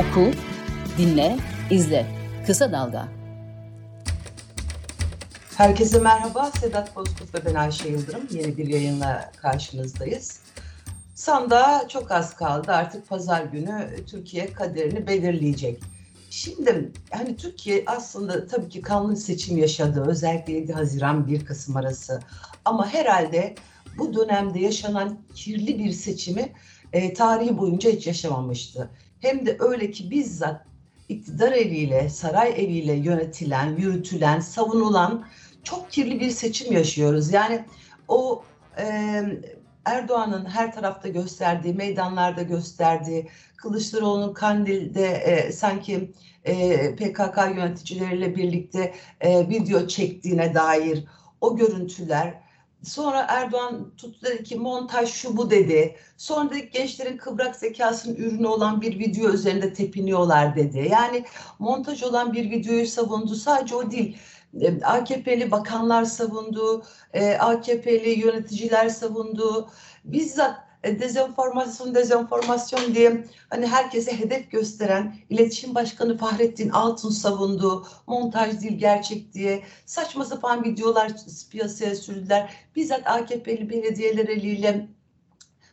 Oku, dinle, izle. Kısa Dalga. Herkese merhaba. Sedat Bozkurt ve ben Ayşe Yıldırım. Yeni bir yayınla karşınızdayız. Sanda çok az kaldı. Artık pazar günü Türkiye kaderini belirleyecek. Şimdi hani Türkiye aslında tabii ki kanlı seçim yaşadı. Özellikle 7 Haziran 1 Kasım arası. Ama herhalde bu dönemde yaşanan kirli bir seçimi e, tarihi boyunca hiç yaşamamıştı. Hem de öyle ki bizzat iktidar eliyle, saray eliyle yönetilen, yürütülen, savunulan çok kirli bir seçim yaşıyoruz. Yani o e, Erdoğan'ın her tarafta gösterdiği, meydanlarda gösterdiği, Kılıçdaroğlu'nun Kandil'de e, sanki e, PKK yöneticileriyle birlikte e, video çektiğine dair o görüntüler, Sonra Erdoğan tuttu dedi ki montaj şu bu dedi. Sonra dedik gençlerin kıvrak zekasının ürünü olan bir video üzerinde tepiniyorlar dedi. Yani montaj olan bir videoyu savundu. Sadece o değil. E, AKP'li bakanlar savundu, e, AKP'li yöneticiler savundu. Bizzat dezenformasyon dezenformasyon diye hani herkese hedef gösteren iletişim başkanı Fahrettin Altun savundu. Montaj değil gerçek diye saçma sapan videolar piyasaya sürdüler. Bizzat AKP'li belediyeler eliyle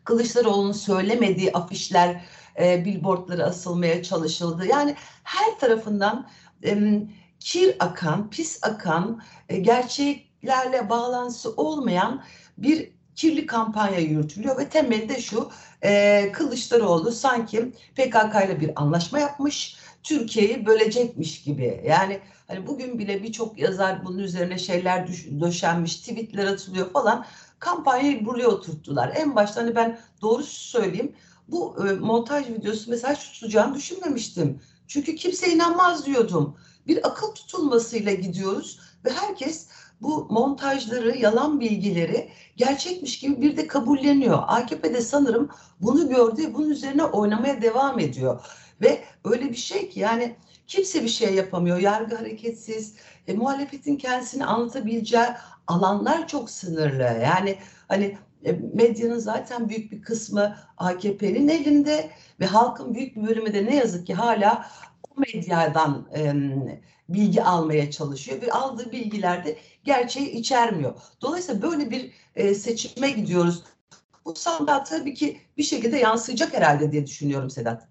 Kılıçdaroğlu'nun söylemediği afişler, e, billboardları asılmaya çalışıldı. Yani her tarafından e, kir akan, pis akan, e, gerçeklerle bağlantısı olmayan bir kirli kampanya yürütülüyor ve temelde şu e, Kılıçdaroğlu sanki PKK ile bir anlaşma yapmış Türkiye'yi bölecekmiş gibi yani hani bugün bile birçok yazar bunun üzerine şeyler düş, döşenmiş tweetler atılıyor falan kampanyayı buraya oturttular. En başta hani ben doğru söyleyeyim bu e, montaj videosu mesela tutacağını düşünmemiştim. Çünkü kimse inanmaz diyordum. Bir akıl tutulmasıyla gidiyoruz ve herkes bu montajları, yalan bilgileri gerçekmiş gibi bir de kabulleniyor. AKP de sanırım bunu gördü, bunun üzerine oynamaya devam ediyor. Ve öyle bir şey ki yani kimse bir şey yapamıyor. Yargı hareketsiz. E, muhalefetin kendisini anlatabileceği alanlar çok sınırlı. Yani hani e, medyanın zaten büyük bir kısmı AKP'nin elinde ve halkın büyük bir bölümü de ne yazık ki hala medyadan e, bilgi almaya çalışıyor ve aldığı bilgilerde gerçeği içermiyor. Dolayısıyla böyle bir e, seçime gidiyoruz. Bu sandığa tabii ki bir şekilde yansıyacak herhalde diye düşünüyorum Sedat.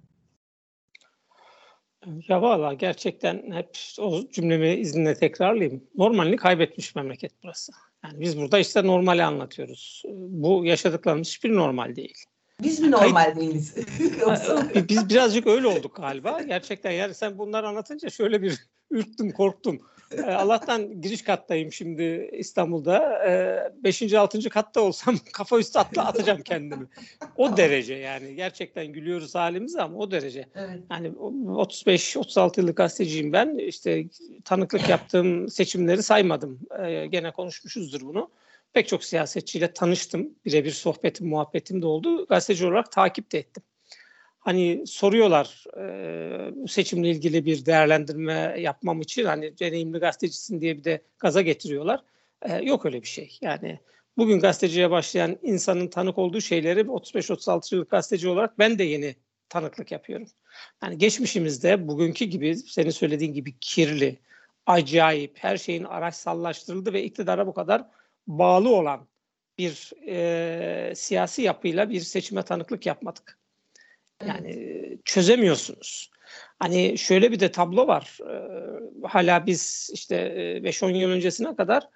Ya valla gerçekten hep o cümlemi izninle tekrarlayayım. Normalini kaybetmiş memleket burası. Yani biz burada işte normali anlatıyoruz. Bu yaşadıklarımız hiçbir normal değil. Biz mi normal Kayıt... değiliz? Biz birazcık öyle olduk galiba. Gerçekten yani sen bunları anlatınca şöyle bir ürktüm, korktum. Ee, Allah'tan giriş kattayım şimdi İstanbul'da. Ee, beşinci, altıncı katta olsam kafa üstü atla atacağım kendimi. O derece yani. Gerçekten gülüyoruz halimize ama o derece. Evet. Yani 35-36 yıllık gazeteciyim ben. İşte tanıklık yaptığım seçimleri saymadım. Ee, gene konuşmuşuzdur bunu pek çok siyasetçiyle tanıştım. Birebir sohbetim, muhabbetim de oldu. Gazeteci olarak takip de ettim. Hani soruyorlar e, seçimle ilgili bir değerlendirme yapmam için hani deneyimli gazetecisin diye bir de gaza getiriyorlar. E, yok öyle bir şey. Yani bugün gazeteciye başlayan insanın tanık olduğu şeyleri 35-36 yıllık gazeteci olarak ben de yeni tanıklık yapıyorum. Yani geçmişimizde bugünkü gibi senin söylediğin gibi kirli, acayip, her şeyin araçsallaştırıldı ve iktidara bu kadar bağlı olan bir e, siyasi yapıyla bir seçime tanıklık yapmadık. Yani evet. çözemiyorsunuz. Hani şöyle bir de tablo var. E, hala biz işte 5-10 yıl öncesine kadar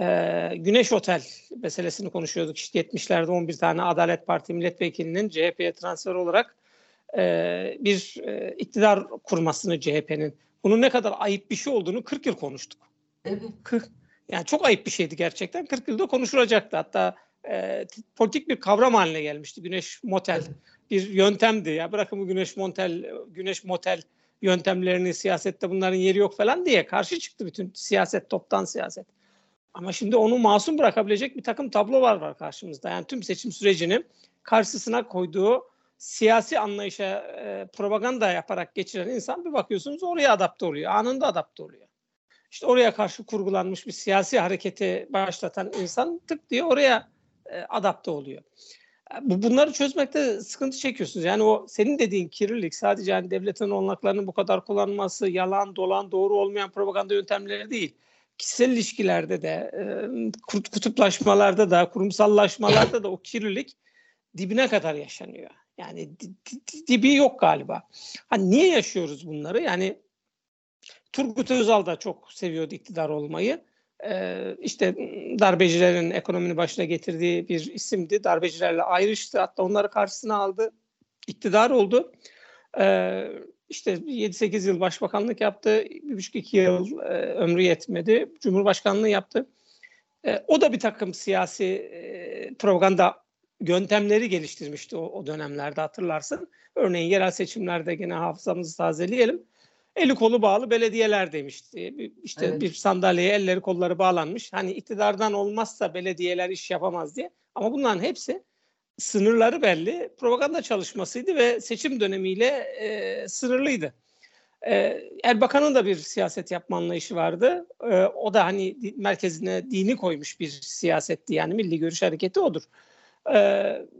e, Güneş Otel meselesini konuşuyorduk. İşte 70'lerde 11 tane Adalet Parti milletvekilinin CHP'ye transfer olarak e, bir e, iktidar kurmasını CHP'nin. Bunun ne kadar ayıp bir şey olduğunu 40 yıl konuştuk. Evet. 40, yani çok ayıp bir şeydi gerçekten. 40 yılda konuşulacaktı. Hatta e, politik bir kavram haline gelmişti. Güneş motel bir yöntemdi. Ya bırakın bu güneş motel, güneş motel yöntemlerini siyasette bunların yeri yok falan diye karşı çıktı bütün siyaset, toptan siyaset. Ama şimdi onu masum bırakabilecek bir takım tablolar var karşımızda. Yani tüm seçim sürecini karşısına koyduğu siyasi anlayışa e, propaganda yaparak geçiren insan bir bakıyorsunuz oraya adapte oluyor. Anında adapte oluyor. İşte oraya karşı kurgulanmış bir siyasi hareketi başlatan insan tık diye oraya e, adapte oluyor. bu bunları çözmekte sıkıntı çekiyorsunuz. Yani o senin dediğin kirlilik sadece yani devletin olanaklarının bu kadar kullanılması, yalan, dolan, doğru olmayan propaganda yöntemleri değil. Kişisel ilişkilerde de, kutuplaşmalarda da, kurumsallaşmalarda da o kirlilik dibine kadar yaşanıyor. Yani dibi yok galiba. Hani niye yaşıyoruz bunları? Yani Turgut Özal da çok seviyordu iktidar olmayı. Ee, işte darbecilerin ekonominin başına getirdiği bir isimdi. Darbecilerle ayrıştı. Hatta onları karşısına aldı. İktidar oldu. Ee, işte 7-8 yıl başbakanlık yaptı. 1,5-2 yıl e, ömrü yetmedi. Cumhurbaşkanlığı yaptı. E, o da bir takım siyasi e, propaganda yöntemleri geliştirmişti o, o dönemlerde hatırlarsın. Örneğin yerel seçimlerde gene hafızamızı tazeleyelim. Eli kolu bağlı belediyeler demişti. İşte evet. bir sandalyeye elleri kolları bağlanmış. Hani iktidardan olmazsa belediyeler iş yapamaz diye. Ama bunların hepsi sınırları belli. Propaganda çalışmasıydı ve seçim dönemiyle e, sınırlıydı. E, Erbakan'ın da bir siyaset yapma anlayışı vardı. E, o da hani merkezine dini koymuş bir siyasetti. Yani milli görüş hareketi odur. E,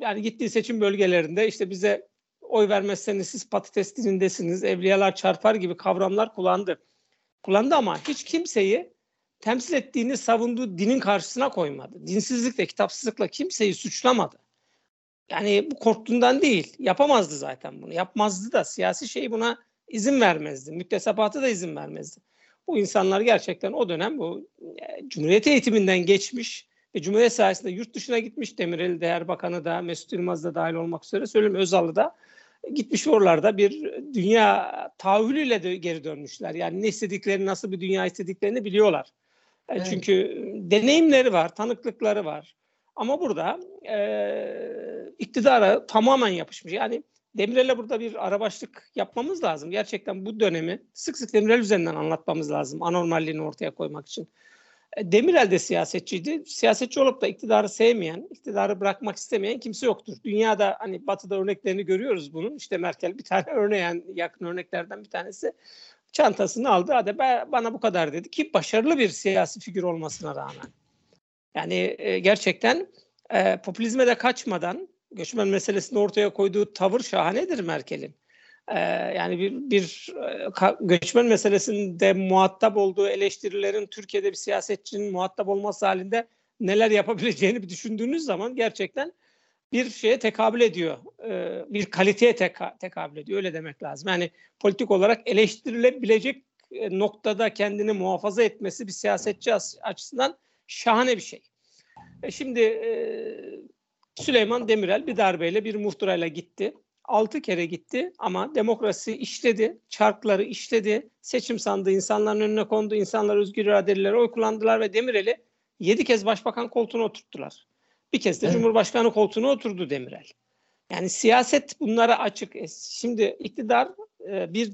yani gittiği seçim bölgelerinde işte bize oy vermezseniz siz patates dilindesiniz, evliyalar çarpar gibi kavramlar kullandı. Kullandı ama hiç kimseyi temsil ettiğini savunduğu dinin karşısına koymadı. Dinsizlikle, kitapsızlıkla kimseyi suçlamadı. Yani bu korktuğundan değil. Yapamazdı zaten bunu. Yapmazdı da siyasi şey buna izin vermezdi. Müktesebatı da izin vermezdi. Bu insanlar gerçekten o dönem bu e, Cumhuriyet eğitiminden geçmiş ve Cumhuriyet sayesinde yurt dışına gitmiş Demirel Değer Bakanı da Mesut Yılmaz da dahil olmak üzere söyleyeyim Özal'ı da gitmiş oralarda bir dünya tahayyülüyle de geri dönmüşler. Yani ne istediklerini, nasıl bir dünya istediklerini biliyorlar. E, evet. Çünkü deneyimleri var, tanıklıkları var. Ama burada e, iktidara tamamen yapışmış. Yani Demirel'e burada bir arabaşlık yapmamız lazım. Gerçekten bu dönemi sık sık Demirel üzerinden anlatmamız lazım. Anormalliğini ortaya koymak için. Demirel de siyasetçiydi. Siyasetçi olup da iktidarı sevmeyen, iktidarı bırakmak istemeyen kimse yoktur. Dünyada hani batıda örneklerini görüyoruz bunun. İşte Merkel bir tane örneğin yakın örneklerden bir tanesi. Çantasını aldı. Hadi bana bu kadar dedi ki başarılı bir siyasi figür olmasına rağmen. Yani e, gerçekten e, popülizme de kaçmadan göçmen meselesini ortaya koyduğu tavır şahanedir Merkel'in. Ee, yani bir, bir e, göçmen meselesinde muhatap olduğu eleştirilerin Türkiye'de bir siyasetçinin muhatap olması halinde neler yapabileceğini bir düşündüğünüz zaman gerçekten bir şeye tekabül ediyor. Ee, bir kaliteye teka, tekabül ediyor. Öyle demek lazım. Yani politik olarak eleştirilebilecek e, noktada kendini muhafaza etmesi bir siyasetçi açısından şahane bir şey. E şimdi Süleyman Demirel bir darbeyle bir muhtırayla gitti. 6 kere gitti ama demokrasi işledi, çarkları işledi, seçim sandığı insanların önüne kondu, insanlar özgür iradelilere oy kullandılar ve Demirel'i 7 kez başbakan koltuğuna oturttular. Bir kez de evet. Cumhurbaşkanı koltuğuna oturdu Demirel. Yani siyaset bunlara açık. E, şimdi iktidar e, bir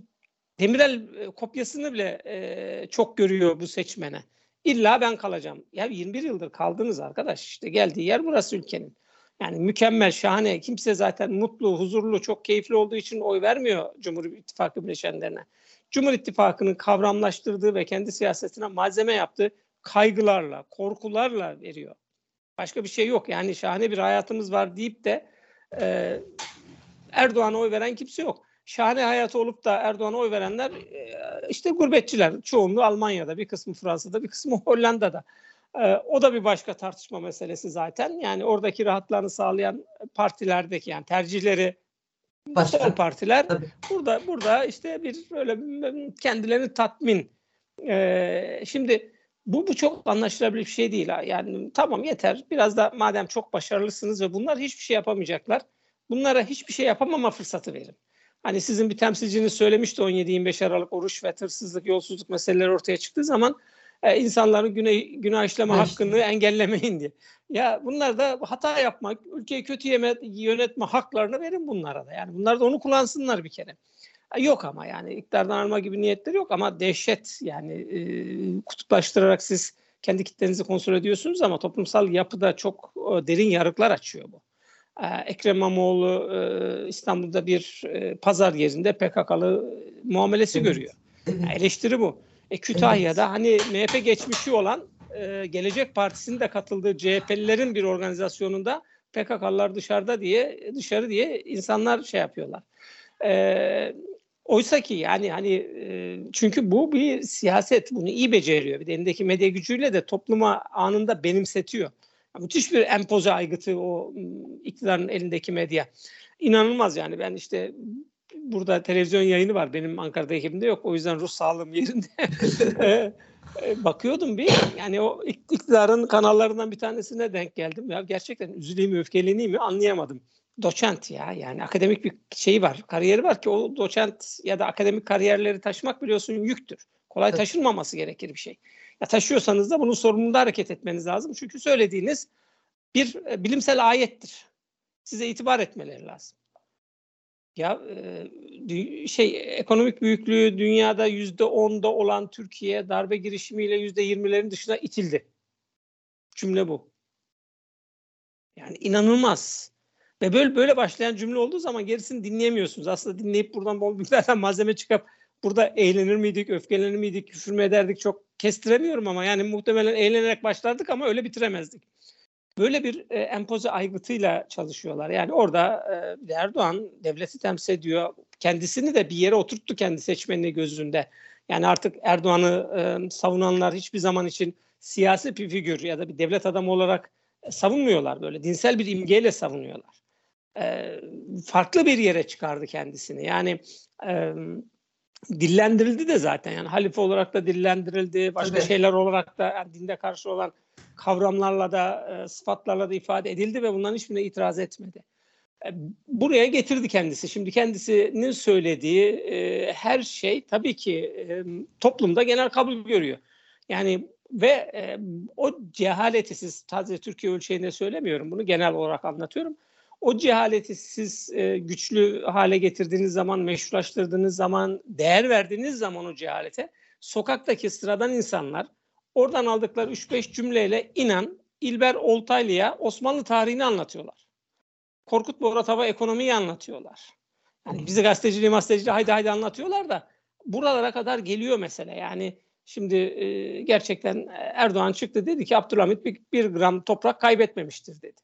Demirel e, kopyasını bile çok görüyor bu seçmene. İlla ben kalacağım. Ya 21 yıldır kaldınız arkadaş. İşte geldiği yer burası ülkenin. Yani mükemmel, şahane. Kimse zaten mutlu, huzurlu, çok keyifli olduğu için oy vermiyor Cumhur İttifakı bileşenlerine. Cumhur İttifakı'nın kavramlaştırdığı ve kendi siyasetine malzeme yaptığı kaygılarla, korkularla veriyor. Başka bir şey yok. Yani şahane bir hayatımız var deyip de e, Erdoğan'a oy veren kimse yok. Şahane hayatı olup da Erdoğan'a oy verenler e, işte gurbetçiler. Çoğunluğu Almanya'da, bir kısmı Fransa'da, bir kısmı Hollanda'da. Ee, o da bir başka tartışma meselesi zaten. Yani oradaki rahatlarını sağlayan partilerdeki yani tercihleri başka sol partiler Tabii. burada burada işte bir böyle kendilerini tatmin. Ee, şimdi bu bu çok anlaşılabilir bir şey değil. Yani tamam yeter. Biraz da madem çok başarılısınız ve bunlar hiçbir şey yapamayacaklar. Bunlara hiçbir şey yapamama fırsatı verin. Hani sizin bir temsilciniz söylemişti 17-25 Aralık oruç ve tırsızlık, yolsuzluk meseleleri ortaya çıktığı zaman e, insanların güne, günah işleme hakkını engellemeyin diye. Ya bunlar da hata yapmak, ülkeyi kötü yeme, yönetme haklarını verin bunlara da. Yani bunlar da onu kullansınlar bir kere. E, yok ama yani iktidardan alma gibi niyetleri yok ama dehşet yani e, kutuplaştırarak siz kendi kitlenizi kontrol ediyorsunuz ama toplumsal yapıda çok e, derin yarıklar açıyor bu. E, Ekrem İmamoğlu e, İstanbul'da bir e, pazar yerinde PKK'lı muamelesi evet. görüyor. Yani eleştiri bu. E, Kütahya'da hani MHP geçmişi olan e, Gelecek Partisi'nin de katıldığı CHP'lilerin bir organizasyonunda PKK'lılar dışarıda diye dışarı diye insanlar şey yapıyorlar. E, oysa ki yani hani e, çünkü bu bir siyaset bunu iyi beceriyor. Bir de elindeki medya gücüyle de topluma anında benimsetiyor. Müthiş bir empoze aygıtı o iktidarın elindeki medya. İnanılmaz yani ben işte burada televizyon yayını var. Benim Ankara'da ekibimde yok. O yüzden ruh sağlığım yerinde. bakıyordum bir yani o iktidarın kanallarından bir tanesine denk geldim. Ya gerçekten üzüleyim mi öfkeleneyim mi anlayamadım. Doçent ya yani akademik bir şey var, kariyeri var ki o doçent ya da akademik kariyerleri taşımak biliyorsun yüktür. Kolay taşınmaması gerekir bir şey. Ya taşıyorsanız da bunun sorumluluğunda hareket etmeniz lazım. Çünkü söylediğiniz bir e, bilimsel ayettir. Size itibar etmeleri lazım. Ya e, şey ekonomik büyüklüğü dünyada yüzde onda olan Türkiye darbe girişimiyle yüzde yirmilerin dışına itildi. Cümle bu. Yani inanılmaz. Ve böyle böyle başlayan cümle olduğu zaman gerisini dinleyemiyorsunuz. Aslında dinleyip buradan bol miktarda malzeme çıkıp burada eğlenir miydik, öfkelenir miydik, küfür mü ederdik çok kestiremiyorum ama yani muhtemelen eğlenerek başlardık ama öyle bitiremezdik. Böyle bir e, empoze aygıtıyla çalışıyorlar. Yani orada e, Erdoğan devleti temsil ediyor. Kendisini de bir yere oturttu kendi seçmenini gözünde. Yani artık Erdoğan'ı e, savunanlar hiçbir zaman için siyasi bir figür ya da bir devlet adamı olarak e, savunmuyorlar. Böyle dinsel bir imgeyle savunuyorlar. E, farklı bir yere çıkardı kendisini. Yani e, dillendirildi de zaten yani halife olarak da dillendirildi. Başka Tabii. şeyler olarak da yani dinde karşı olan kavramlarla da e, sıfatlarla da ifade edildi ve bunların hiçbirine itiraz etmedi. E, buraya getirdi kendisi. Şimdi kendisinin söylediği e, her şey tabii ki toplumda genel kabul görüyor. Yani ve o cehaleti siz sadece Türkiye ölçeğinde söylemiyorum bunu genel olarak anlatıyorum. O cehaleti siz e, güçlü hale getirdiğiniz zaman, meşrulaştırdığınız zaman, değer verdiğiniz zaman o cehalete sokaktaki sıradan insanlar Oradan aldıkları 3-5 cümleyle inan İlber Oltaylı'ya Osmanlı tarihini anlatıyorlar. Korkut Boratav'a ekonomiyi anlatıyorlar. Yani bizi gazeteciliği, gazeteciliği haydi haydi anlatıyorlar da buralara kadar geliyor mesele. Yani şimdi e, gerçekten Erdoğan çıktı dedi ki Abdülhamit bir, bir gram toprak kaybetmemiştir dedi.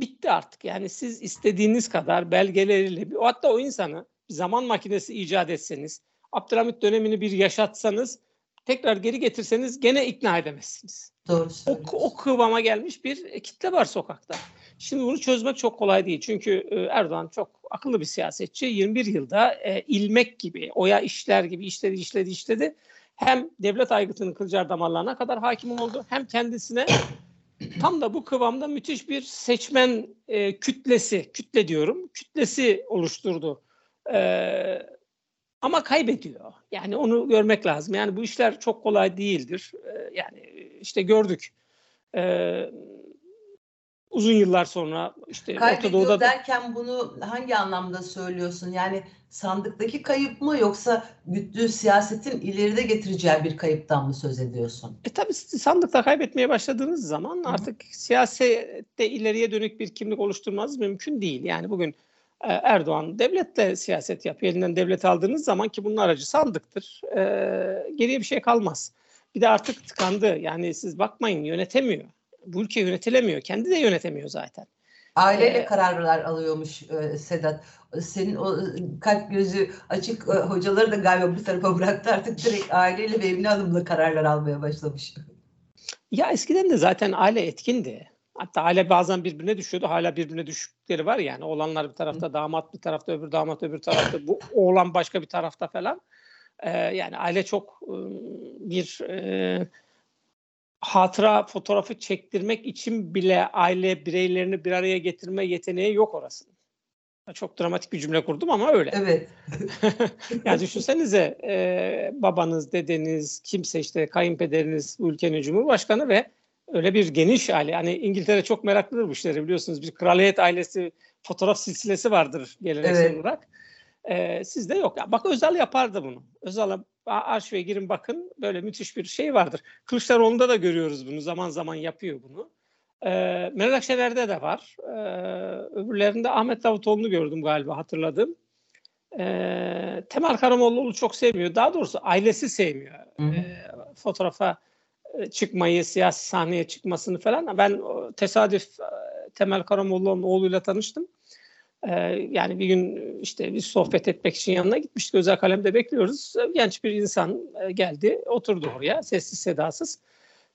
Bitti artık. Yani siz istediğiniz kadar belgeleriyle hatta o insanı zaman makinesi icat etseniz Abdülhamit dönemini bir yaşatsanız tekrar geri getirseniz gene ikna edemezsiniz. Doğru o, o kıvama gelmiş bir kitle var sokakta. Şimdi bunu çözmek çok kolay değil. Çünkü e, Erdoğan çok akıllı bir siyasetçi. 21 yılda e, ilmek gibi, oya işler gibi işledi, işledi, işledi. Hem devlet aygıtının kılcal damarlarına kadar hakim oldu. Hem kendisine tam da bu kıvamda müthiş bir seçmen e, kütlesi, kütle diyorum, kütlesi oluşturdu. E, ama kaybediyor. Yani onu görmek lazım. Yani bu işler çok kolay değildir. Ee, yani işte gördük. Ee, uzun yıllar sonra işte Kaybediyor Orta Doğu'da... derken bunu hangi anlamda söylüyorsun? Yani sandıktaki kayıp mı yoksa güttüğü siyasetin ileride getireceği bir kayıptan mı söz ediyorsun? E tabii sandıkta kaybetmeye başladığınız zaman Hı-hı. artık siyasette ileriye dönük bir kimlik oluşturmanız mümkün değil. Yani bugün e, Erdoğan devletle siyaset yapıyor. Elinden devlet aldığınız zaman ki bunun aracı sandıktır. E, geriye bir şey kalmaz. Bir de artık tıkandı. Yani siz bakmayın yönetemiyor. Bu ülke yönetilemiyor. Kendi de yönetemiyor zaten. Aileyle ee, kararlar alıyormuş e, Sedat. Senin o kalp gözü açık e, hocaları da galiba bu tarafa bıraktı artık direkt aileyle ve Emine Hanım'la kararlar almaya başlamış. Ya eskiden de zaten aile etkindi. Hatta aile bazen birbirine düşüyordu. Hala birbirine düştükleri var yani. Oğlanlar bir tarafta, damat bir tarafta, öbür damat öbür tarafta. Bu oğlan başka bir tarafta falan. Ee, yani aile çok ıı, bir e, hatıra fotoğrafı çektirmek için bile aile bireylerini bir araya getirme yeteneği yok orasının. Çok dramatik bir cümle kurdum ama öyle. Evet. yani düşünsenize e, babanız, dedeniz, kimse işte kayınpederiniz ülkenin cumhurbaşkanı ve öyle bir geniş aile. Hani İngiltere çok meraklıdır bu işleri biliyorsunuz. Bir kraliyet ailesi fotoğraf silsilesi vardır geleneksel evet. olarak. Ee, sizde yok. Ya, bak Özal yapardı bunu. Özal arşive girin bakın böyle müthiş bir şey vardır. Kılıçdaroğlu'nda da görüyoruz bunu. Zaman zaman yapıyor bunu. Ee, Meral Akşener'de de var. Ee, öbürlerinde Ahmet Davutoğlu'nu gördüm galiba hatırladım. Ee, Temel Karamollaoğlu çok sevmiyor. Daha doğrusu ailesi sevmiyor. Ee, fotoğrafa çıkmayı, siyasi sahneye çıkmasını falan ben tesadüf Temel Karamollaoğlu'nun oğluyla tanıştım. E, yani bir gün işte bir sohbet etmek için yanına gitmiştik. Özel kalemde bekliyoruz. Genç bir insan e, geldi, oturdu oraya sessiz sedasız.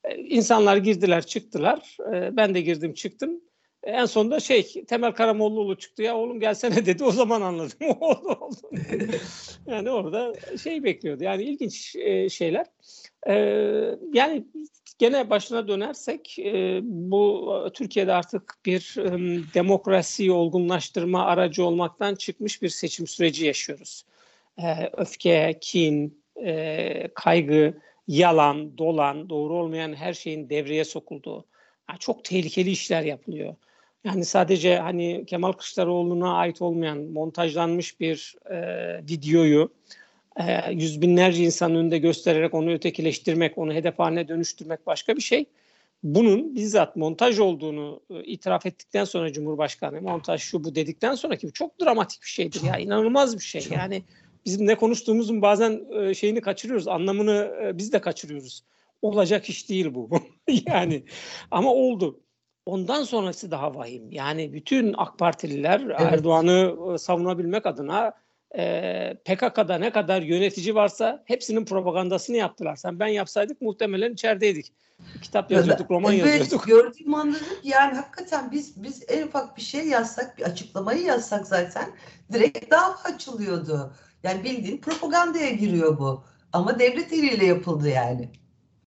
E, insanlar girdiler, çıktılar. E, ben de girdim, çıktım. En sonunda şey Temel Karamollaoğlu çıktı ya oğlum gelsene dedi o zaman anladım oldu oldu. yani orada şey bekliyordu yani ilginç e, şeyler. E, yani gene başına dönersek e, bu Türkiye'de artık bir demokrasiyi olgunlaştırma aracı olmaktan çıkmış bir seçim süreci yaşıyoruz. Öfke, kin, kaygı, yalan, dolan, doğru olmayan her şeyin devreye sokulduğu. Yani çok tehlikeli işler yapılıyor. Yani sadece hani Kemal Kılıçdaroğlu'na ait olmayan montajlanmış bir e, videoyu e, yüz binlerce insanın önünde göstererek onu ötekileştirmek, onu hedef haline dönüştürmek başka bir şey. Bunun bizzat montaj olduğunu e, itiraf ettikten sonra Cumhurbaşkanı montaj şu bu dedikten sonra ki çok dramatik bir şeydir ya inanılmaz bir şey. Yani bizim ne konuştuğumuzun bazen e, şeyini kaçırıyoruz, anlamını e, biz de kaçırıyoruz. Olacak iş değil bu. yani ama oldu. Ondan sonrası daha vahim. Yani bütün AK Partililer evet. Erdoğan'ı e, savunabilmek adına e, PKK'da ne kadar yönetici varsa hepsinin propagandasını yaptılar. Sen ben yapsaydık muhtemelen içerideydik. Kitap yazıyorduk, roman evet, yazıyorduk. Gördüğüm anda yani hakikaten biz biz en ufak bir şey yazsak, bir açıklamayı yazsak zaten direkt dava açılıyordu. Yani bildiğin propagandaya giriyor bu. Ama devlet eliyle yapıldı yani.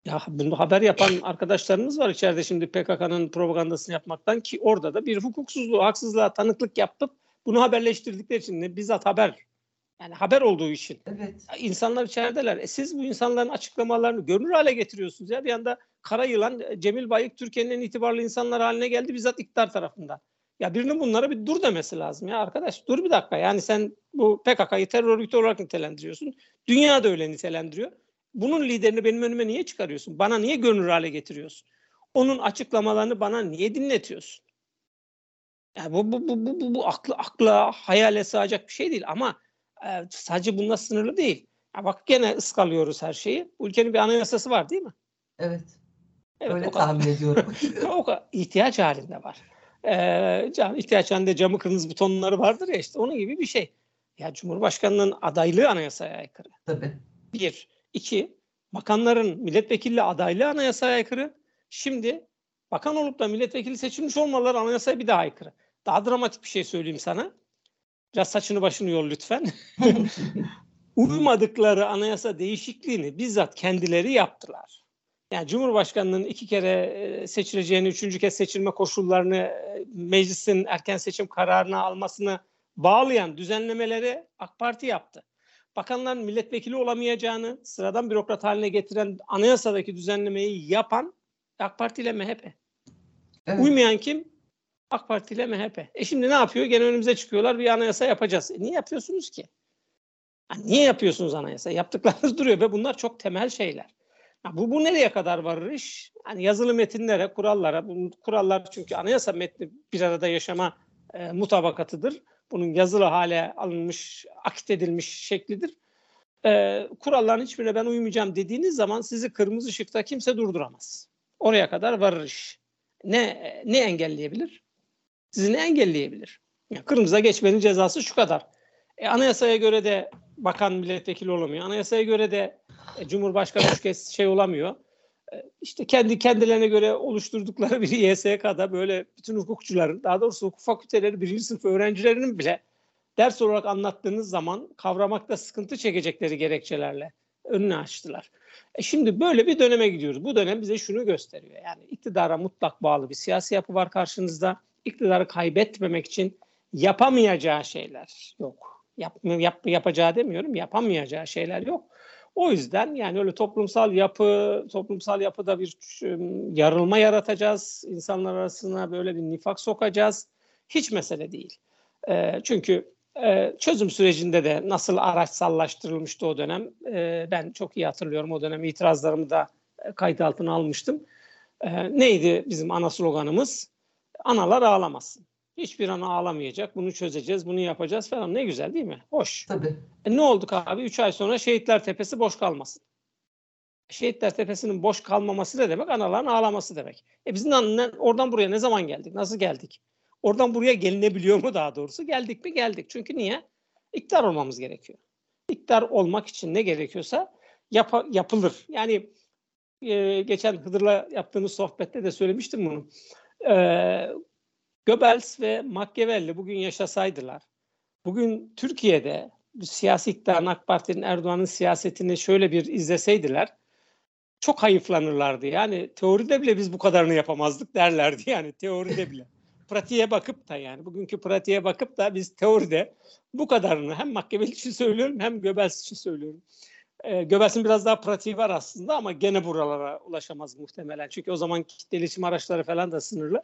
Ya bunu haber yapan arkadaşlarımız var içeride şimdi PKK'nın propagandasını yapmaktan ki orada da bir hukuksuzluğu, haksızlığa tanıklık yapıp bunu haberleştirdikleri için ne bizzat haber yani haber olduğu için. Evet. İnsanlar içerideler. E siz bu insanların açıklamalarını görünür hale getiriyorsunuz ya. Bir anda kara yılan e, Cemil Bayık Türkiye'nin en itibarlı insanlar haline geldi bizzat iktidar tarafından. Ya birinin bunlara bir dur demesi lazım ya arkadaş. Dur bir dakika. Yani sen bu PKK'yı terör örgütü olarak nitelendiriyorsun. Dünya da öyle nitelendiriyor. Bunun liderini benim önüme niye çıkarıyorsun? Bana niye görünür hale getiriyorsun? Onun açıklamalarını bana niye dinletiyorsun? Yani bu, bu, bu, bu, bu, bu aklı, akla, hayale sığacak bir şey değil ama e, sadece bununla sınırlı değil. Ya bak gene ıskalıyoruz her şeyi. Ülkenin bir anayasası var değil mi? Evet. Evet, Öyle o kadar. tahmin ediyorum. o kadar ihtiyaç halinde var. Ee, can, ihtiyaç halinde camı kırmızı butonları vardır ya işte onun gibi bir şey. Ya Cumhurbaşkanının adaylığı anayasaya aykırı. Tabii. Bir. İki bakanların milletvekilli adaylığı anayasaya aykırı. Şimdi bakan olup da milletvekili seçilmiş olmaları anayasaya bir daha aykırı. Daha dramatik bir şey söyleyeyim sana. Biraz saçını başını yol lütfen. Uymadıkları anayasa değişikliğini bizzat kendileri yaptılar. Yani Cumhurbaşkanının iki kere seçileceğini, üçüncü kez seçilme koşullarını meclisin erken seçim kararına almasını bağlayan düzenlemeleri AK Parti yaptı. Bakanların milletvekili olamayacağını sıradan bürokrat haline getiren anayasadaki düzenlemeyi yapan AK Parti ile MHP. Evet. Uymayan kim? AK Parti ile MHP. E şimdi ne yapıyor? Gene önümüze çıkıyorlar bir anayasa yapacağız. E niye yapıyorsunuz ki? Yani niye yapıyorsunuz anayasa? Yaptıklarınız duruyor ve bunlar çok temel şeyler. Ya bu, bu nereye kadar varır iş? Hani yazılı metinlere, kurallara, bu kurallar çünkü anayasa metni bir arada yaşama e, mutabakatıdır. Bunun yazılı hale alınmış, akit edilmiş şeklidir. E, kuralların hiçbirine ben uymayacağım dediğiniz zaman sizi kırmızı ışıkta kimse durduramaz. Oraya kadar varır iş. Ne, ne engelleyebilir? Sizi ne engelleyebilir? Yani kırmızıda geçmenin cezası şu kadar. E, anayasaya göre de bakan milletvekili olamıyor. Anayasaya göre de e, Cumhurbaşkanı üç kez şey olamıyor. E, işte kendi kendilerine göre oluşturdukları bir YSK'da böyle bütün hukukçuların, daha doğrusu hukuk fakülteleri birinci sınıf öğrencilerinin bile ders olarak anlattığınız zaman kavramakta sıkıntı çekecekleri gerekçelerle önünü açtılar. E şimdi böyle bir döneme gidiyoruz. Bu dönem bize şunu gösteriyor. Yani iktidara mutlak bağlı bir siyasi yapı var karşınızda. İktidarı kaybetmemek için yapamayacağı şeyler yok. Yap, yap, yapacağı demiyorum, yapamayacağı şeyler yok. O yüzden yani öyle toplumsal yapı, toplumsal yapıda bir yarılma yaratacağız. insanlar arasına böyle bir nifak sokacağız. Hiç mesele değil. E, çünkü e, çözüm sürecinde de nasıl araçsallaştırılmıştı o dönem. E, ben çok iyi hatırlıyorum o dönem itirazlarımı da kayıt altına almıştım. E, neydi bizim ana sloganımız? Analar ağlamasın. Hiçbir ana ağlamayacak. Bunu çözeceğiz, bunu yapacağız falan. Ne güzel değil mi? Hoş. Tabii. E ne olduk abi? Üç ay sonra Şehitler Tepesi boş kalmasın. Şehitler Tepesi'nin boş kalmaması ne demek? Anaların ağlaması demek. E biz oradan buraya ne zaman geldik? Nasıl geldik? Oradan buraya gelinebiliyor mu daha doğrusu? Geldik mi? Geldik. Çünkü niye? İktidar olmamız gerekiyor. İktidar olmak için ne gerekiyorsa yap, yapılır. Yani e, geçen Hıdır'la yaptığımız sohbette de söylemiştim bunu. E, Goebbels ve Machiavelli bugün yaşasaydılar, bugün Türkiye'de siyasi iktidarın AK Parti'nin Erdoğan'ın siyasetini şöyle bir izleseydiler çok hayıflanırlardı. Yani teoride bile biz bu kadarını yapamazdık derlerdi yani teoride bile. pratiğe bakıp da yani bugünkü pratiğe bakıp da biz teoride bu kadarını hem Machiavelli için söylüyorum hem Goebbels için söylüyorum. E, Göbels'in biraz daha pratiği var aslında ama gene buralara ulaşamaz muhtemelen. Çünkü o zaman kitle iletişim araçları falan da sınırlı.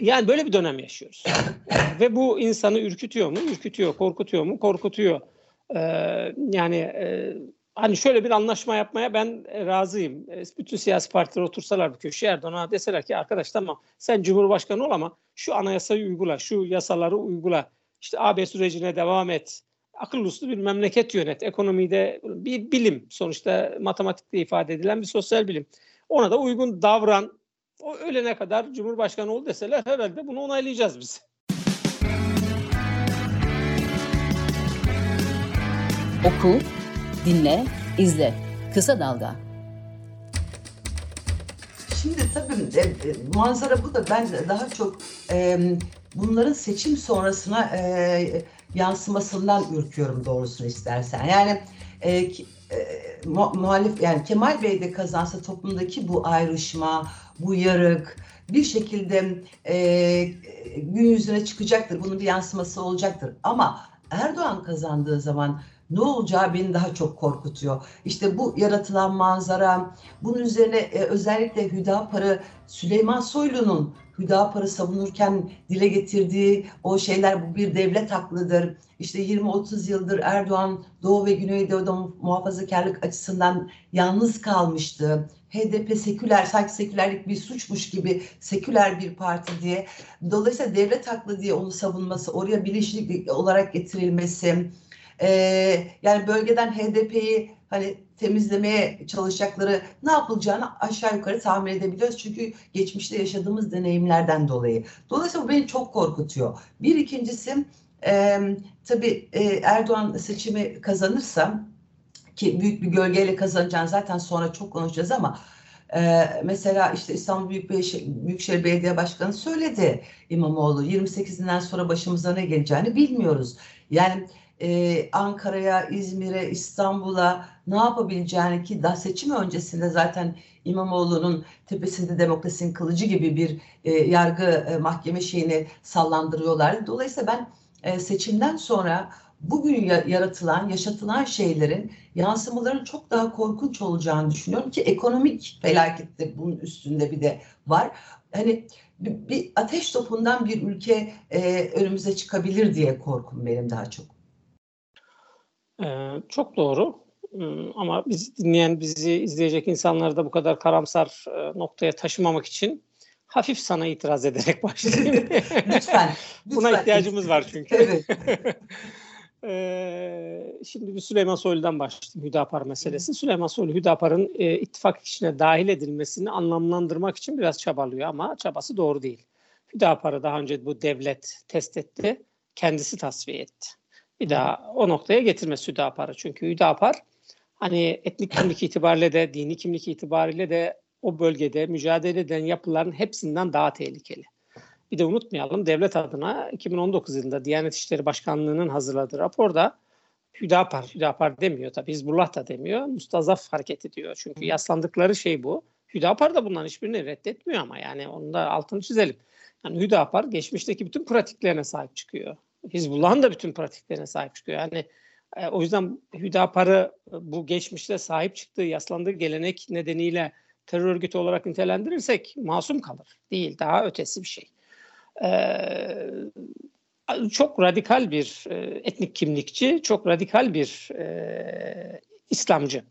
Yani böyle bir dönem yaşıyoruz. Ve bu insanı ürkütüyor mu? Ürkütüyor. Korkutuyor mu? Korkutuyor. Ee, yani e, hani şöyle bir anlaşma yapmaya ben razıyım. E, bütün siyasi partiler otursalar bir köşeye Erdoğan'a deseler ki arkadaş tamam sen Cumhurbaşkanı ol ama şu anayasayı uygula, şu yasaları uygula. İşte AB sürecine devam et akıl uslu bir memleket yönet. Ekonomide bir bilim sonuçta matematikte ifade edilen bir sosyal bilim. Ona da uygun davran. O ölene kadar Cumhurbaşkanı ol deseler herhalde bunu onaylayacağız biz. Oku, dinle, izle. Kısa Dalga. Şimdi tabii e, e, manzara bu da ben daha çok e, bunların seçim sonrasına e, yansımasından ürküyorum doğrusunu istersen. Yani e, e, muhalif yani Kemal Bey de kazansa toplumdaki bu ayrışma, bu yarık bir şekilde e, gün yüzüne çıkacaktır. Bunun bir yansıması olacaktır. Ama Erdoğan kazandığı zaman ne olacağı beni daha çok korkutuyor. İşte bu yaratılan manzara, bunun üzerine e, özellikle Hüdapar'ı Süleyman Soylu'nun Hüdapar'ı savunurken dile getirdiği o şeyler bu bir devlet haklıdır. İşte 20-30 yıldır Erdoğan Doğu ve Güneydoğu'da muhafazakarlık açısından yalnız kalmıştı. HDP seküler, sanki sekülerlik bir suçmuş gibi seküler bir parti diye. Dolayısıyla devlet haklı diye onu savunması, oraya bilinçli olarak getirilmesi, e, yani bölgeden HDP'yi hani temizlemeye çalışacakları ne yapılacağını aşağı yukarı tahmin edebiliyoruz. Çünkü geçmişte yaşadığımız deneyimlerden dolayı. Dolayısıyla bu beni çok korkutuyor. Bir ikincisi e, tabii e, Erdoğan seçimi kazanırsa ki büyük bir gölgeyle kazanacağını zaten sonra çok konuşacağız ama ee, mesela işte İstanbul Büyükşehir, Büyükşehir Belediye Başkanı söyledi İmamoğlu 28'inden sonra başımıza ne geleceğini bilmiyoruz. Yani e, Ankara'ya, İzmir'e, İstanbul'a ne yapabileceğini ki daha seçim öncesinde zaten İmamoğlu'nun tepesinde demokrasinin kılıcı gibi bir e, yargı e, mahkeme şeyini sallandırıyorlardı. Dolayısıyla ben e, seçimden sonra bugün yaratılan, yaşatılan şeylerin yansımaların çok daha korkunç olacağını düşünüyorum ki ekonomik felaket de bunun üstünde bir de var. Hani bir, bir ateş topundan bir ülke e, önümüze çıkabilir diye korkum benim daha çok. Ee, çok doğru. Ee, ama biz dinleyen, bizi izleyecek insanları da bu kadar karamsar e, noktaya taşımamak için hafif sana itiraz ederek başlayayım. lütfen, lütfen. Buna ihtiyacımız var çünkü. Evet. Ee, şimdi bir Süleyman Soylu'dan başlayayım Hüdapar meselesi. Hı. Süleyman Soylu Hüdapar'ın e, ittifak içine dahil edilmesini anlamlandırmak için biraz çabalıyor ama çabası doğru değil. Hüdapar'ı daha önce bu devlet test etti, kendisi tasfiye etti bir daha o noktaya getirmesi Hüdapar'ı. Çünkü Hüdapar hani etnik kimlik itibariyle de dini kimlik itibariyle de o bölgede mücadele eden yapıların hepsinden daha tehlikeli. Bir de unutmayalım devlet adına 2019 yılında Diyanet İşleri Başkanlığı'nın hazırladığı raporda Hüdapar, Hüdapar demiyor tabi Hizbullah da demiyor. Mustazaf hareket ediyor. Çünkü yaslandıkları şey bu. Hüdapar da bundan hiçbirini reddetmiyor ama yani onu da altını çizelim. Yani Hüdapar geçmişteki bütün pratiklerine sahip çıkıyor. Hizbullah'ın da bütün pratiklerine sahip çıkıyor. Yani e, o yüzden Hüdapar'ı e, bu geçmişte sahip çıktığı, yaslandığı gelenek nedeniyle terör örgütü olarak nitelendirirsek masum kalır. Değil, daha ötesi bir şey. Ee, çok radikal bir e, etnik kimlikçi, çok radikal bir e, İslamcı.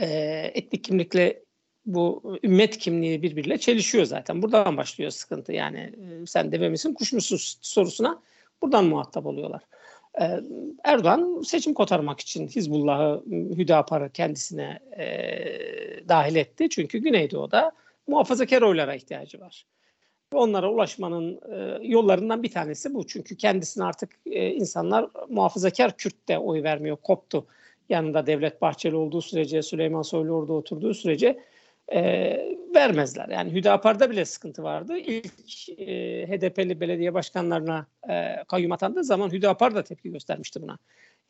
E, etnik kimlikle bu ümmet kimliği birbiriyle çelişiyor zaten. Buradan başlıyor sıkıntı. Yani e, sen deve misin, kuş musun sorusuna Buradan muhatap oluyorlar. Ee, Erdoğan seçim kotarmak için Hizbullah'ı, Hüdapar'ı kendisine e, dahil etti. Çünkü Güneydoğu'da muhafazakar oylara ihtiyacı var. Onlara ulaşmanın e, yollarından bir tanesi bu. Çünkü kendisine artık e, insanlar muhafazakar Kürt'te oy vermiyor, koptu. Yanında Devlet Bahçeli olduğu sürece, Süleyman Soylu orada oturduğu sürece e, vermezler. Yani Hüdapar'da bile sıkıntı vardı. İlk e, HDP'li belediye başkanlarına e, kayyum atandığı zaman Hüdapar da tepki göstermişti buna.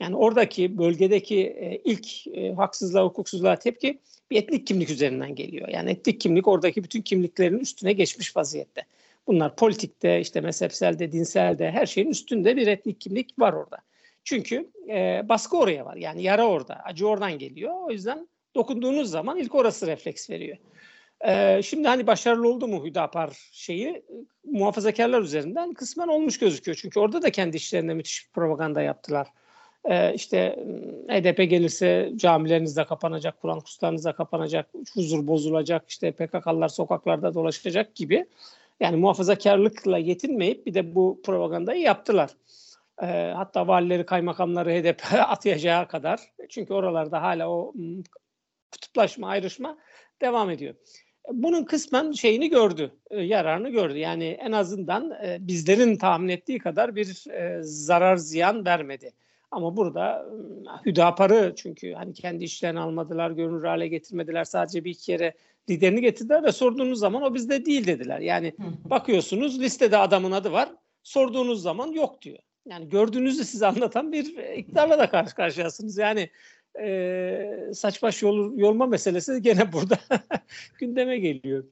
Yani oradaki bölgedeki e, ilk e, haksızlığa, hukuksuzluğa tepki bir etnik kimlik üzerinden geliyor. Yani etnik kimlik oradaki bütün kimliklerin üstüne geçmiş vaziyette. Bunlar politikte, işte mezhepselde, dinselde her şeyin üstünde bir etnik kimlik var orada. Çünkü e, baskı oraya var. Yani yara orada, acı oradan geliyor. O yüzden dokunduğunuz zaman ilk orası refleks veriyor. Ee, şimdi hani başarılı oldu mu Hüdapar şeyi muhafazakarlar üzerinden kısmen olmuş gözüküyor. Çünkü orada da kendi işlerinde müthiş bir propaganda yaptılar. Ee, işte HDP gelirse camileriniz de kapanacak, Kur'an kurslarınız da kapanacak, huzur bozulacak, işte PKK'lılar sokaklarda dolaşacak gibi. Yani muhafazakarlıkla yetinmeyip bir de bu propagandayı yaptılar. E, hatta valileri, kaymakamları HDP atayacağı kadar. Çünkü oralarda hala o kutuplaşma, ayrışma devam ediyor. Bunun kısmen şeyini gördü, e, yararını gördü. Yani en azından e, bizlerin tahmin ettiği kadar bir e, zarar ziyan vermedi. Ama burada Hüdapar'ı çünkü hani kendi işlerini almadılar, görünür hale getirmediler. Sadece bir iki yere liderini getirdiler ve sorduğunuz zaman o bizde değil dediler. Yani bakıyorsunuz listede adamın adı var. Sorduğunuz zaman yok diyor. Yani gördüğünüzü size anlatan bir iktidarla da karşı karşıyasınız. Yani e, saç baş yol, yolma meselesi gene burada gündeme geliyor.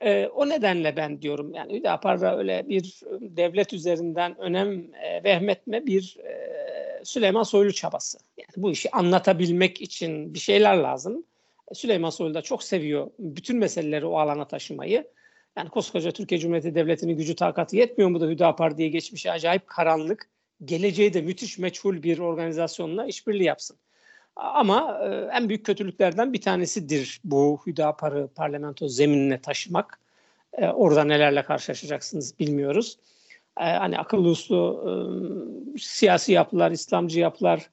E, o nedenle ben diyorum yani Hüdapar'da öyle bir devlet üzerinden önem e, vehmetme bir e, Süleyman Soylu çabası. Yani bu işi anlatabilmek için bir şeyler lazım. Süleyman Soylu da çok seviyor bütün meseleleri o alana taşımayı. Yani koskoca Türkiye Cumhuriyeti Devleti'nin gücü takatı yetmiyor mu da Hüdapar diye geçmiş acayip karanlık, geleceği de müthiş meçhul bir organizasyonla işbirliği yapsın. Ama e, en büyük kötülüklerden bir tanesidir bu Hüdapar'ı parlamento zeminine taşımak. E, orada nelerle karşılaşacaksınız bilmiyoruz. E, hani akıllı uslu siyasi yapılar, İslamcı yapılar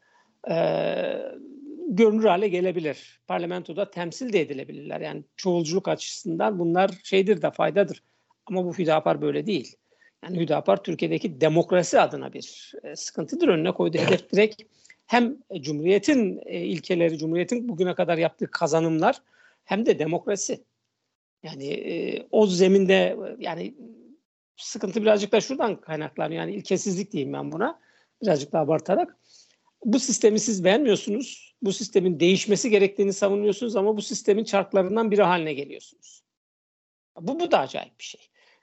görünür hale gelebilir. Parlamentoda temsil de edilebilirler. Yani çoğulculuk açısından bunlar şeydir de faydadır. Ama bu Hüdapar böyle değil. Yani Hüdapar Türkiye'deki demokrasi adına bir sıkıntıdır. Önüne koyduğu hedef direkt hem Cumhuriyet'in e, ilkeleri, Cumhuriyet'in bugüne kadar yaptığı kazanımlar hem de demokrasi. Yani e, o zeminde yani sıkıntı birazcık da şuradan kaynaklanıyor. Yani ilkesizlik diyeyim ben buna. Birazcık daha abartarak. Bu sistemi siz beğenmiyorsunuz. Bu sistemin değişmesi gerektiğini savunuyorsunuz ama bu sistemin çarklarından biri haline geliyorsunuz. Bu, bu da acayip bir şey.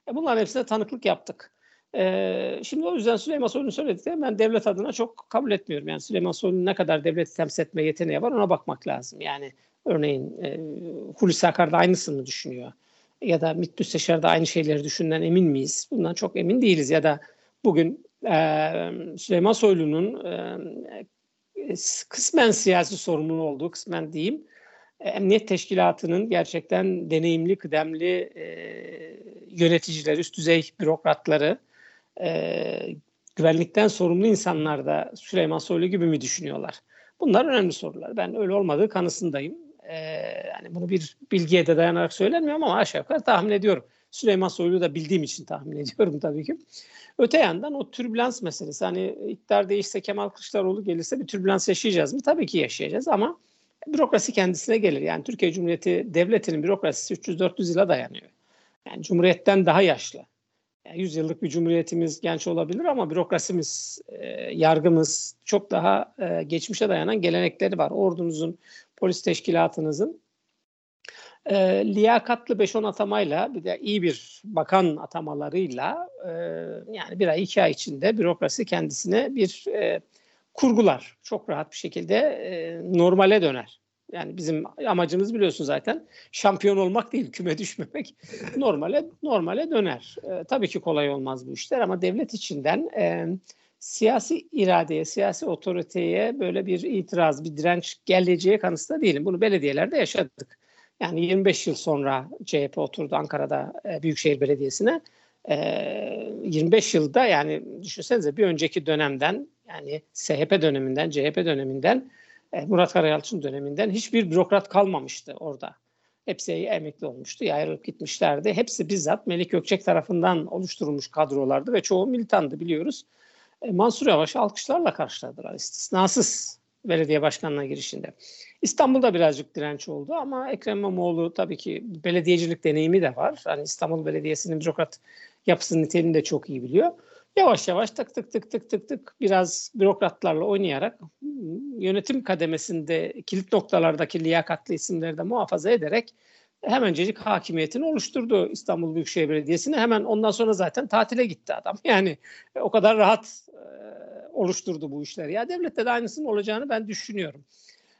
E bunların hepsine tanıklık yaptık. Ee, şimdi o yüzden Süleyman Soylu'nun söyledikleri ben devlet adına çok kabul etmiyorum. Yani Süleyman Soylu'nun ne kadar devleti temsil etme yeteneği var ona bakmak lazım. Yani örneğin e, Hulusi Akar da aynısını düşünüyor. Ya da MİT Müsteşar da aynı şeyleri düşünden emin miyiz? Bundan çok emin değiliz. Ya da bugün e, Süleyman Soylu'nun e, kısmen siyasi sorumluluğu olduğu, kısmen diyeyim, e, Emniyet Teşkilatı'nın gerçekten deneyimli, kıdemli e, yöneticileri, üst düzey bürokratları, e, güvenlikten sorumlu insanlar da Süleyman Soylu gibi mi düşünüyorlar? Bunlar önemli sorular. Ben öyle olmadığı kanısındayım. E, yani bunu bir bilgiye de dayanarak söylemiyorum ama aşağı yukarı tahmin ediyorum. Süleyman Soylu'yu da bildiğim için tahmin ediyorum tabii ki. Öte yandan o türbülans meselesi hani iktidar değişse Kemal Kılıçdaroğlu gelirse bir türbülans yaşayacağız mı? Tabii ki yaşayacağız ama bürokrasi kendisine gelir. Yani Türkiye Cumhuriyeti Devleti'nin bürokrasisi 300-400 yıla dayanıyor. Yani Cumhuriyet'ten daha yaşlı. Yani 100 yıllık bir cumhuriyetimiz genç olabilir ama bürokrasimiz, e, yargımız çok daha e, geçmişe dayanan gelenekleri var. Ordunuzun, polis teşkilatınızın e, liyakatlı 5-10 atamayla bir de iyi bir bakan atamalarıyla e, yani bir ay iki ay içinde bürokrasi kendisine bir e, kurgular. Çok rahat bir şekilde e, normale döner. Yani bizim amacımız biliyorsun zaten şampiyon olmak değil, küme düşmemek. Normale normale döner. E, tabii ki kolay olmaz bu işler ama devlet içinden e, siyasi iradeye, siyasi otoriteye böyle bir itiraz, bir direnç geleceği kanısında değilim. Bunu belediyelerde yaşadık. Yani 25 yıl sonra CHP oturdu Ankara'da e, Büyükşehir Belediyesi'ne. e, 25 yılda yani düşünsenize bir önceki dönemden yani SHP döneminden, CHP döneminden, Murat Karayalçın döneminden hiçbir bürokrat kalmamıştı orada. Hepsi emekli olmuştu, ayrılıp gitmişlerdi. Hepsi bizzat Melik Gökçek tarafından oluşturulmuş kadrolardı ve çoğu militandı biliyoruz. E, Mansur Yavaş'ı alkışlarla karşıladılar istisnasız belediye başkanlığına girişinde. İstanbul'da birazcık direnç oldu ama Ekrem İmamoğlu tabii ki belediyecilik deneyimi de var. Hani İstanbul Belediyesi'nin bürokrat yapısının niteliğini de çok iyi biliyor. Yavaş yavaş tık tık tık tık tık tık biraz bürokratlarla oynayarak yönetim kademesinde kilit noktalardaki liyakatli isimleri de muhafaza ederek hemencecik hakimiyetini oluşturdu İstanbul Büyükşehir Belediyesi'ne. Hemen ondan sonra zaten tatile gitti adam. Yani o kadar rahat e, oluşturdu bu işleri. Ya devlette de aynısının olacağını ben düşünüyorum.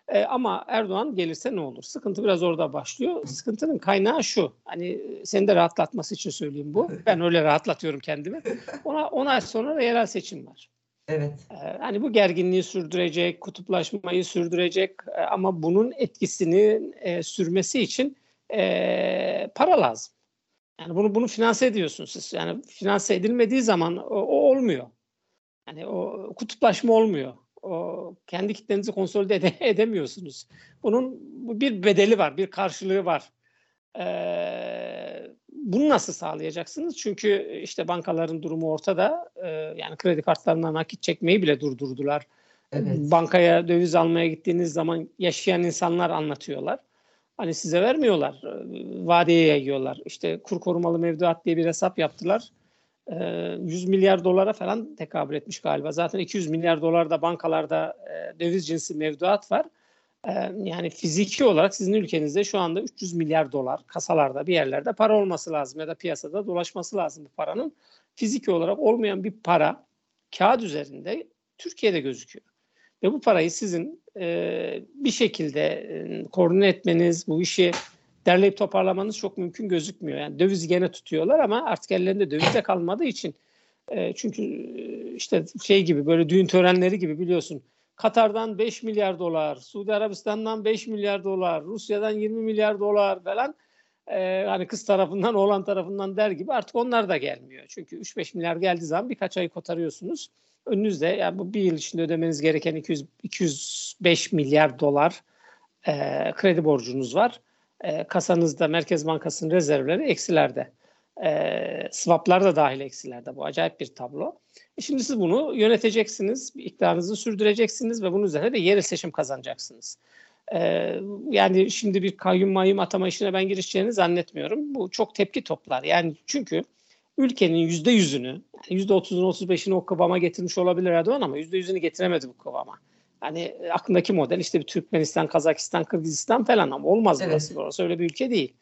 E, ama Erdoğan gelirse ne olur? Sıkıntı biraz orada başlıyor. Sıkıntının kaynağı şu. Hani seni de rahatlatması için söyleyeyim bu. Ben öyle rahatlatıyorum kendimi. Ona 10 ay sonra da yerel seçim var. Evet. E, hani bu gerginliği sürdürecek, kutuplaşmayı sürdürecek e, ama bunun etkisini e, sürmesi için e, para lazım. Yani bunu bunu finanse ediyorsunuz siz. Yani finanse edilmediği zaman o, o olmuyor. Yani o kutuplaşma olmuyor o, kendi kitlenizi konsolide ede, edemiyorsunuz. Bunun bir bedeli var, bir karşılığı var. Ee, bunu nasıl sağlayacaksınız? Çünkü işte bankaların durumu ortada. Ee, yani kredi kartlarından nakit çekmeyi bile durdurdular. Evet. Bankaya döviz almaya gittiğiniz zaman yaşayan insanlar anlatıyorlar. Hani size vermiyorlar. Vadeye yayıyorlar. İşte kur korumalı mevduat diye bir hesap yaptılar. 100 milyar dolara falan tekabül etmiş galiba. Zaten 200 milyar dolar da bankalarda döviz cinsi mevduat var. Yani fiziki olarak sizin ülkenizde şu anda 300 milyar dolar kasalarda bir yerlerde para olması lazım ya da piyasada dolaşması lazım bu paranın. Fiziki olarak olmayan bir para kağıt üzerinde Türkiye'de gözüküyor. Ve bu parayı sizin bir şekilde koordine etmeniz, bu işi derleyip toparlamanız çok mümkün gözükmüyor. Yani döviz gene tutuyorlar ama artık ellerinde döviz de kalmadığı için e, çünkü e, işte şey gibi böyle düğün törenleri gibi biliyorsun. Katar'dan 5 milyar dolar, Suudi Arabistan'dan 5 milyar dolar, Rusya'dan 20 milyar dolar falan e, hani kız tarafından oğlan tarafından der gibi artık onlar da gelmiyor. Çünkü 3-5 milyar geldiği zaman birkaç ay kotarıyorsunuz. Önünüzde yani bu bir yıl içinde ödemeniz gereken 200, 205 milyar dolar e, kredi borcunuz var e, kasanızda Merkez Bankası'nın rezervleri eksilerde. E, swaplar da dahil eksilerde. Bu acayip bir tablo. E şimdi siz bunu yöneteceksiniz, iktidarınızı sürdüreceksiniz ve bunun üzerine de yerel seçim kazanacaksınız. Ee, yani şimdi bir kayyum mayım atama işine ben girişeceğini zannetmiyorum. Bu çok tepki toplar. Yani çünkü ülkenin yüzde yüzünü, yüzde otuzunu, otuz beşini o kıvama getirmiş olabilir Erdoğan ama yüzde yüzünü getiremedi bu kıvama. Hani e, aklındaki model işte bir Türkmenistan, Kazakistan, Kırgızistan falan ama olmaz evet. burası. Burası öyle bir ülke değil.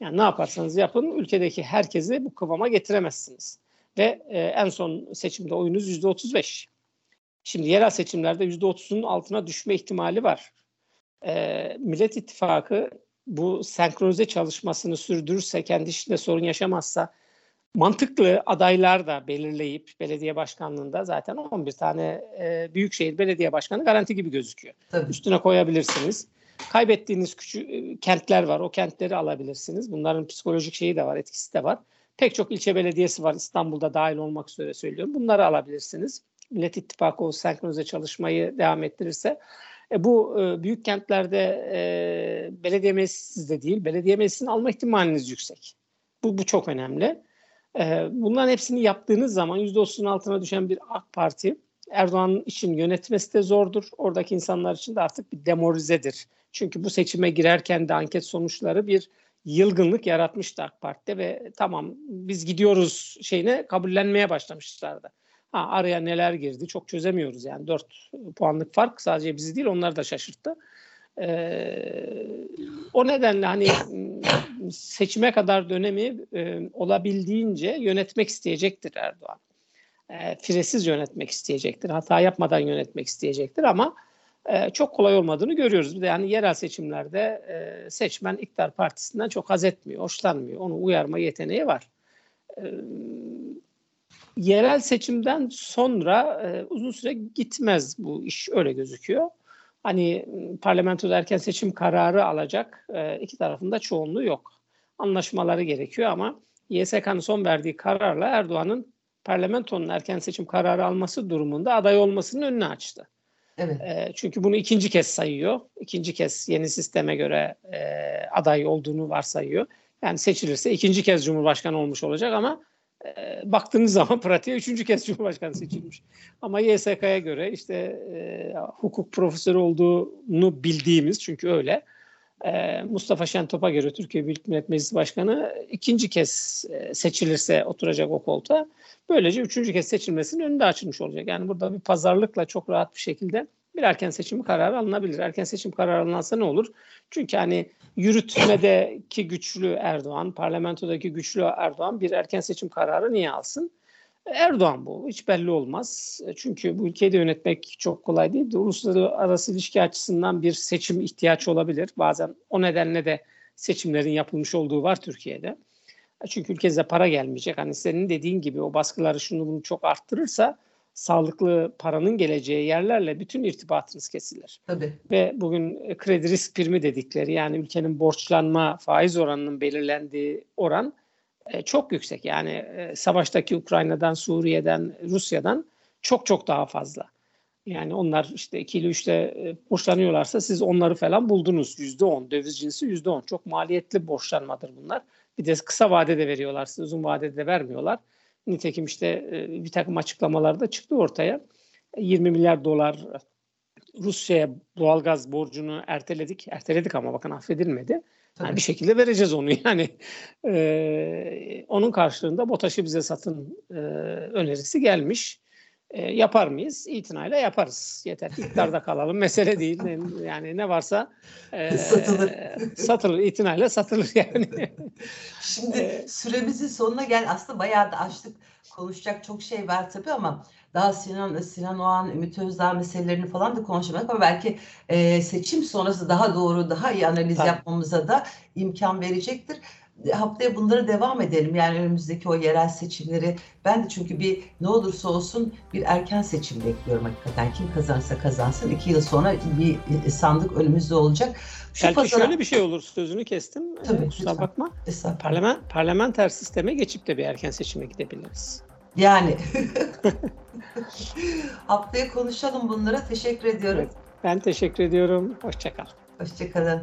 Yani ne yaparsanız yapın ülkedeki herkesi bu kıvama getiremezsiniz. Ve e, en son seçimde oyunuz yüzde otuz beş. Şimdi yerel seçimlerde yüzde otuzun altına düşme ihtimali var. E, Millet İttifakı bu senkronize çalışmasını sürdürürse, kendi işinde sorun yaşamazsa mantıklı adaylar da belirleyip belediye başkanlığında zaten 11 tane e, büyükşehir belediye başkanı garanti gibi gözüküyor. Tabii. Üstüne koyabilirsiniz. Kaybettiğiniz küçük e, kentler var. O kentleri alabilirsiniz. Bunların psikolojik şeyi de var, etkisi de var. Pek çok ilçe belediyesi var İstanbul'da dahil olmak üzere söylüyorum. Bunları alabilirsiniz. Millet İttifakı o senkronize çalışmayı devam ettirirse. E, bu e, büyük kentlerde e, belediye meclisi sizde değil, belediye meclisini alma ihtimaliniz yüksek. Bu, bu çok önemli. Ee, bunların hepsini yaptığınız zaman %30'un altına düşen bir AK Parti Erdoğan için yönetmesi de zordur. Oradaki insanlar için de artık bir demoralizedir. Çünkü bu seçime girerken de anket sonuçları bir yılgınlık yaratmıştı AK Parti'de ve tamam biz gidiyoruz şeyine kabullenmeye başlamışlardı. Ha, araya neler girdi çok çözemiyoruz yani 4 puanlık fark sadece bizi değil onları da şaşırttı. Ee, o nedenle hani seçime kadar dönemi e, olabildiğince yönetmek isteyecektir Erdoğan. E, firesiz yönetmek isteyecektir. Hata yapmadan yönetmek isteyecektir ama e, çok kolay olmadığını görüyoruz. Bir de yani yerel seçimlerde e, seçmen iktidar partisinden çok haz etmiyor, hoşlanmıyor. Onu uyarma yeteneği var. E, yerel seçimden sonra e, uzun süre gitmez bu iş öyle gözüküyor hani parlamentoda erken seçim kararı alacak e, iki tarafında çoğunluğu yok. Anlaşmaları gerekiyor ama YSK'nın son verdiği kararla Erdoğan'ın parlamentonun erken seçim kararı alması durumunda aday olmasının önünü açtı. Evet. E, çünkü bunu ikinci kez sayıyor. İkinci kez yeni sisteme göre e, aday olduğunu varsayıyor. Yani seçilirse ikinci kez Cumhurbaşkanı olmuş olacak ama e, baktığınız zaman pratiğe üçüncü kez Cumhurbaşkanı seçilmiş. Ama YSK'ya göre işte e, hukuk profesörü olduğunu bildiğimiz çünkü öyle e, Mustafa Şentop'a göre Türkiye Büyük Millet Meclisi Başkanı ikinci kez e, seçilirse oturacak o koltuğa. Böylece üçüncü kez seçilmesinin önünde açılmış olacak. Yani burada bir pazarlıkla çok rahat bir şekilde bir erken seçim kararı alınabilir. Erken seçim kararı alınırsa ne olur? Çünkü hani yürütmedeki güçlü Erdoğan, parlamentodaki güçlü Erdoğan bir erken seçim kararı niye alsın? Erdoğan bu. Hiç belli olmaz. Çünkü bu ülkeyi de yönetmek çok kolay değil. Uluslararası ilişki açısından bir seçim ihtiyaç olabilir. Bazen o nedenle de seçimlerin yapılmış olduğu var Türkiye'de. Çünkü ülkede para gelmeyecek. Hani senin dediğin gibi o baskıları şunu bunu çok arttırırsa sağlıklı paranın geleceği yerlerle bütün irtibatınız kesilir. Tabii. Ve bugün kredi risk primi dedikleri yani ülkenin borçlanma faiz oranının belirlendiği oran e, çok yüksek. Yani e, savaştaki Ukrayna'dan, Suriye'den, Rusya'dan çok çok daha fazla. Yani onlar işte 2 ile 3'te e, borçlanıyorlarsa siz onları falan buldunuz. %10 döviz cinsi %10. Çok maliyetli borçlanmadır bunlar. Bir de kısa vadede veriyorlar size uzun vadede de vermiyorlar. Nitekim işte bir takım açıklamalarda çıktı ortaya. 20 milyar dolar Rusya'ya doğalgaz borcunu erteledik. Erteledik ama bakın affedilmedi. Yani bir şekilde vereceğiz onu yani. E, onun karşılığında BOTAŞ'ı bize satın e, önerisi gelmiş. E, yapar mıyız? İtinayla yaparız. Yeter ki iktidarda kalalım. Mesele değil. Yani ne varsa e, satılır. satılır. İtinayla satılır yani. Şimdi süremizin sonuna gel. Aslında bayağı da açtık. Konuşacak çok şey var tabii ama daha Sinan Sinan Oğan, Ümit Özdağ meselelerini falan da konuşamadık ama belki e, seçim sonrası daha doğru, daha iyi analiz Tabii. yapmamıza da imkan verecektir. Haftaya bunlara devam edelim. Yani önümüzdeki o yerel seçimleri. Ben de çünkü bir ne olursa olsun bir erken seçim bekliyorum hakikaten. Kim kazanırsa kazansın. iki yıl sonra bir e, sandık önümüzde olacak. Şu Belki pazara... şöyle bir şey olur. Sözünü kestim. Tabii, Kusura bakma. Parlament, parlamenter sisteme geçip de bir erken seçime gidebiliriz. Yani. Haftaya konuşalım bunlara. Teşekkür ediyorum. Evet, ben teşekkür ediyorum. Hoşçakal. Hoşçakalın.